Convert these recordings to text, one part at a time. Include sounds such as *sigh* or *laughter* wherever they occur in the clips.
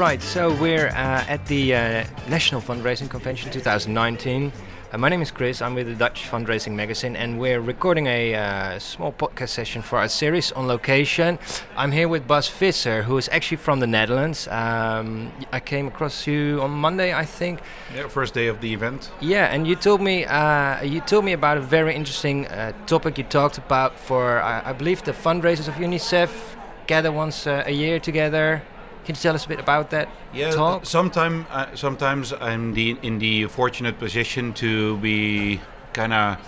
Right, so we're uh, at the uh, National Fundraising Convention 2019. Uh, my name is Chris, I'm with the Dutch Fundraising Magazine, and we're recording a uh, small podcast session for our series on location. I'm here with Bas Visser, who is actually from the Netherlands. Um, I came across you on Monday, I think. Yeah, first day of the event. Yeah, and you told me uh, you told me about a very interesting uh, topic you talked about for I believe the fundraisers of UNICEF gather once uh, a year together. Can you tell us a bit about that yeah, talk? Sometime, uh, sometimes I'm the, in the fortunate position to be kind of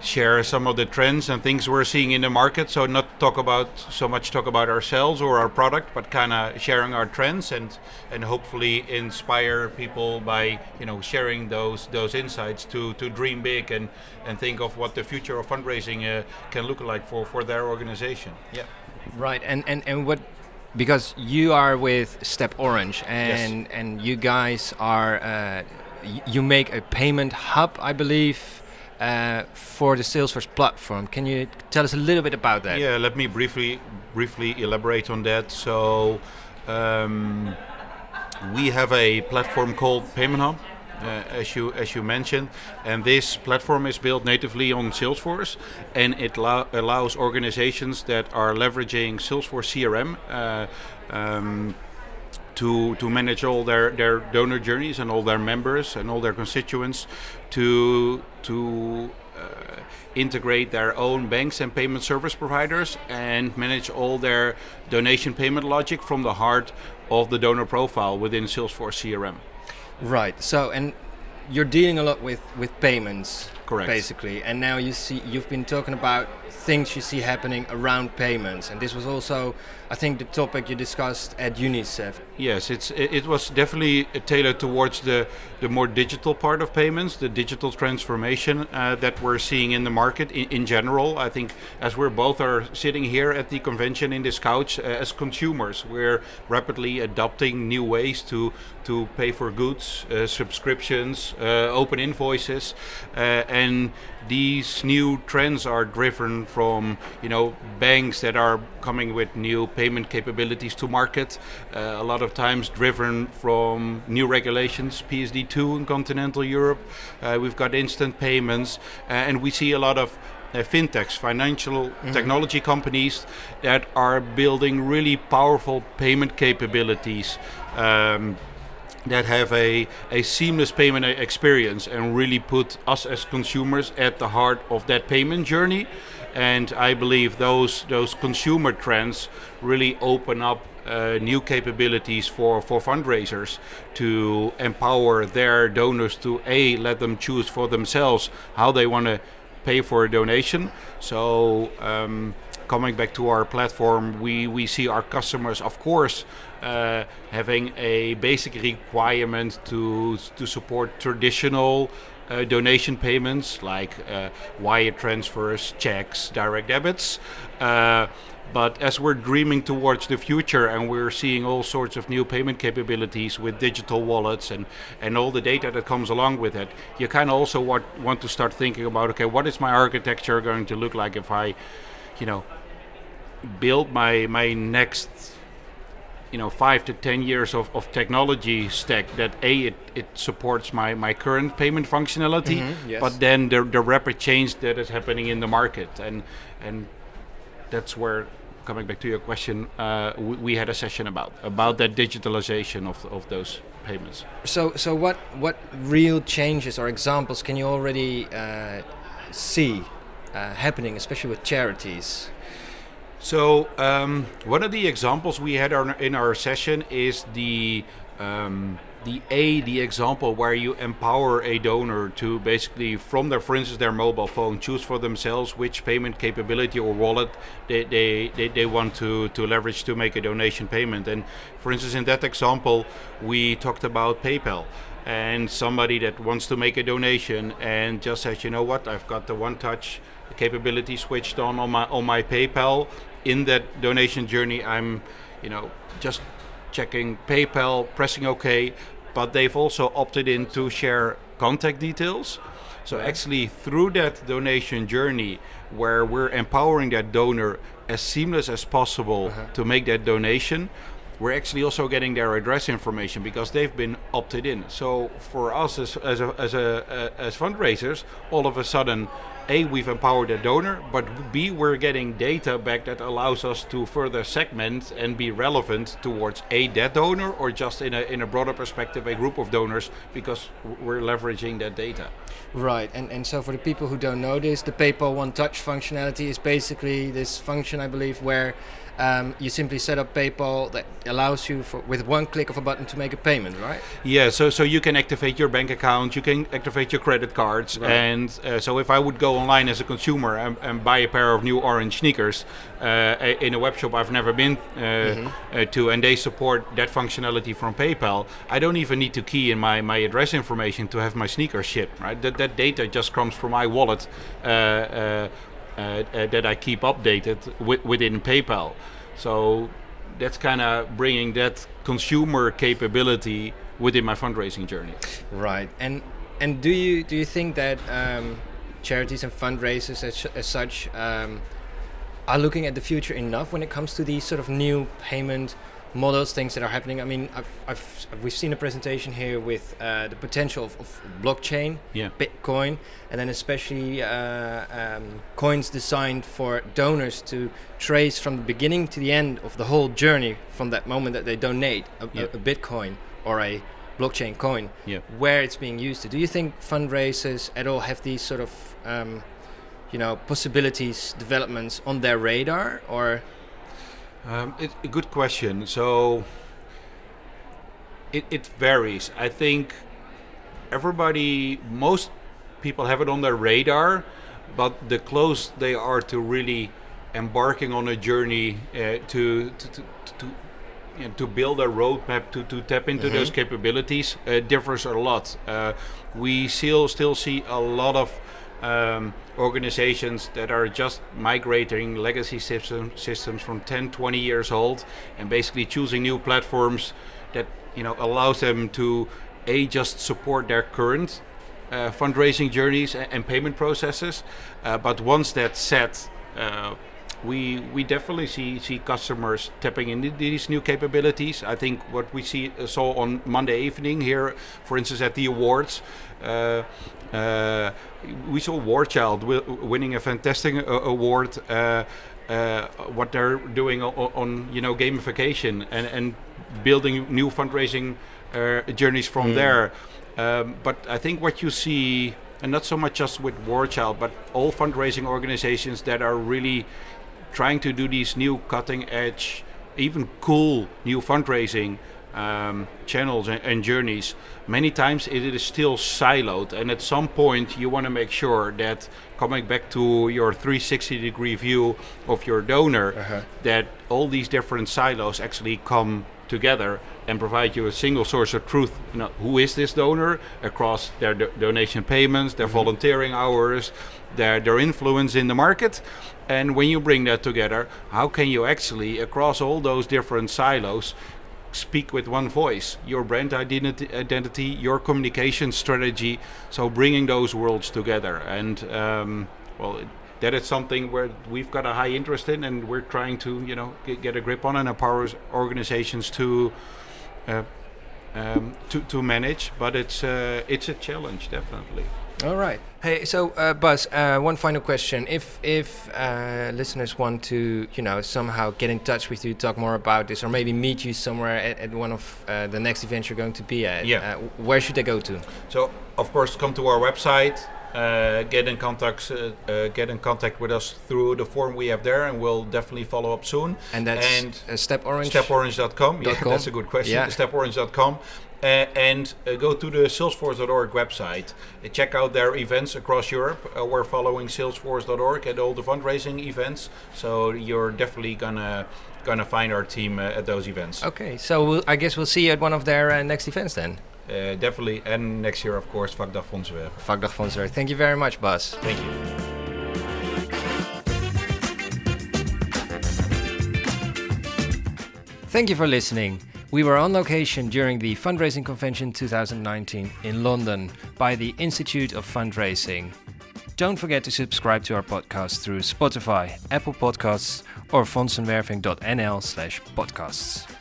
share some of the trends and things we're seeing in the market. So not talk about so much talk about ourselves or our product, but kind of sharing our trends and and hopefully inspire people by you know sharing those those insights to to dream big and and think of what the future of fundraising uh, can look like for for their organization. Yeah. Right. And and and what because you are with Step Orange and yes. and you guys are uh, you make a payment hub, I believe. Uh, for the Salesforce platform, can you tell us a little bit about that? Yeah, let me briefly briefly elaborate on that. So, um, we have a platform called Payment Hub, as you as you mentioned, and this platform is built natively on Salesforce, and it allows organizations that are leveraging Salesforce CRM. Uh, um, to, to manage all their, their donor journeys and all their members and all their constituents to to uh, integrate their own banks and payment service providers and manage all their donation payment logic from the heart of the donor profile within Salesforce CRM. Right. So, and you're dealing a lot with with payments, correct? Basically, and now you see you've been talking about things you see happening around payments, and this was also, I think, the topic you discussed at UNICEF. Yes, it's it was definitely tailored towards the the more digital part of payments, the digital transformation uh, that we're seeing in the market in, in, general. I think as we're both are sitting here at the convention in this couch uh, as consumers, we're rapidly adopting new ways to to pay for goods, uh, subscriptions, uh, open invoices, uh, and these new trends are driven from you know banks that are coming with new payment capabilities to market. Uh, a lot of times driven from new regulations, PSD2 in continental Europe. Uh, we've got instant payments, uh, and we see a lot of uh, fintechs, financial mm-hmm. technology companies that are building really powerful payment capabilities. Um, that have a, a seamless payment experience and really put us as consumers at the heart of that payment journey. And I believe those those consumer trends really open up uh, new capabilities for, for fundraisers to empower their donors to a let them choose for themselves how they want to pay for a donation. So um, coming back to our platform, we, we see our customers, of course, uh, having a basic requirement to to support traditional uh, donation payments like uh, wire transfers, checks, direct debits. Uh, but as we're dreaming towards the future and we're seeing all sorts of new payment capabilities with digital wallets and, and all the data that comes along with it, you kind of also want, want to start thinking about okay, what is my architecture going to look like if I, you know, build my, my next you know five to ten years of, of technology stack that a it, it supports my, my current payment functionality mm-hmm, yes. but then the, the rapid change that is happening in the market. And and that's where coming back to your question uh, we, we, had a session about about that digitalization of, of those payments. So so what what real changes or examples can you already uh, see uh, happening especially with charities so um, one of the examples we had in our session is the um, the A, the example where you empower a donor to basically, from their, for instance, their mobile phone, choose for themselves which payment capability or wallet they, they, they, they, want to, to leverage to make a donation payment. And for instance, in that example, we talked about PayPal and somebody that wants to make a donation and just says, you know what, I've got the one touch capability switched on on my on my PayPal in that donation journey, I'm, you know, just checking PayPal, pressing OK, but they've also opted in to share contact details. So actually, through that donation journey, where we're empowering that donor as seamless as possible uh-huh. to make that donation, we're actually also getting their address information because they've been opted in. So for us as as a, as a uh, as fundraisers, all of a sudden, a we've empowered a donor, but b we're getting data back that allows us to further segment and be relevant towards a that donor or just in a in a broader perspective a group of donors because we're leveraging that data. Right, and and so for the people who don't know this, the PayPal One Touch functionality is basically this function, I believe, where um, you simply set up PayPal that allows you for, with one click of a button to make a payment, right? Yeah, so so you can activate your bank account, you can activate your credit cards, right. and uh, so if I would go online as a consumer and, and buy a pair of new orange sneakers uh, in a web shop I've never been uh, mm-hmm. Uh, to, and they support that functionality from PayPal, I don't even need to key in my, my address information to have my sneakers shipped. Right, that that data just comes from my wallet. Uh, uh, that I keep updated within PayPal. So that's kind of bringing that consumer capability within my fundraising journey. Right, and and do you do you think that um, charities and fundraisers as, as such um, are looking at the future enough when it comes to these sort of new payment models, things that are happening. I mean, I've, I've we've seen a presentation here with uh, the potential of, of, blockchain, yeah. Bitcoin, and then especially uh, um, coins designed for donors to trace from the beginning to the end of the whole journey from that moment that they donate a, yeah. a, a Bitcoin or a blockchain coin, yeah. where it's being used to. Do you think fundraisers at all have these sort of um, you know possibilities developments on their radar or um, it's a good question. So it, it varies. I think everybody, most people have it on their radar, but the close they are to really embarking on a journey uh, to, to, to, to you know, to build a roadmap to, to tap into mm-hmm. those capabilities uh, differs a lot. Uh, we still still see a lot of um, organizations that are just migrating legacy system, systems from 10, 20 years old and basically choosing new platforms that you know allows them to a just support their current uh, fundraising journeys and, and payment processes. Uh, but once that's set, uh, we we definitely see see customers tapping into these new capabilities. I think what we see uh, saw on Monday evening here, for instance, at the awards. Uh, uh, we saw War Child winning a fantastic uh, award. Uh, uh, what they're doing on, on, you know gamification and, and building new fundraising journeys from mm. there. Um, but I think what you see, and not so much just with War Child, but all fundraising organizations that are really trying to do these new cutting edge, even cool new fundraising um, channels and, and, journeys, many times it is still siloed. And at some point, you want to make sure that coming back to your 360 degree view of your donor, uh-huh. that all these different silos actually come together and provide you a single source of truth. You know, who is this donor across their do- donation payments, their mm-hmm. volunteering hours, their, their influence in the market. And when you bring that together, how can you actually, across all those different silos, speak with one voice? Your brand identity, identity your communication strategy. So bringing those worlds together. And um, well that is something where we've got a high interest in and we're trying to you know get, get a grip on and empower organizations to uh, um, to, to manage. But it's uh, it's a challenge definitely all right. Hey, so uh, Bas, uh, one final question: If if uh, listeners want to, you know, somehow get in touch with you, talk more about this, or maybe meet you somewhere at, at one of uh, the next events you're going to be at, yeah. Uh, where should they go to? So, of course, come to our website. Uh, get in contact, get in contact with us through the form we have there, and we'll definitely follow up soon. And that's and steporange. Steporange.com. *laughs* Yeah, that's a good question. Yeah. Steporange.com. Uh, and uh, go to the salesforce.org website. Uh, check out their events across Europe. Uh, we're following salesforce.org at all the fundraising events, so you're definitely gonna gonna find our team uh, at those events. Okay, so we'll, I guess we'll see you at one of their uh, next events then. definitely, and next year, of course, Vakdag Fondsenwerven. Vakdag. Thank you very much, Bas. Thank you. Thank you for listening. We were on location during the Fundraising Convention 2019 in London by the Institute of Fundraising. Don't forget to subscribe to our podcast through Spotify, Apple Podcasts, or fondsenwerving.nl slash podcasts.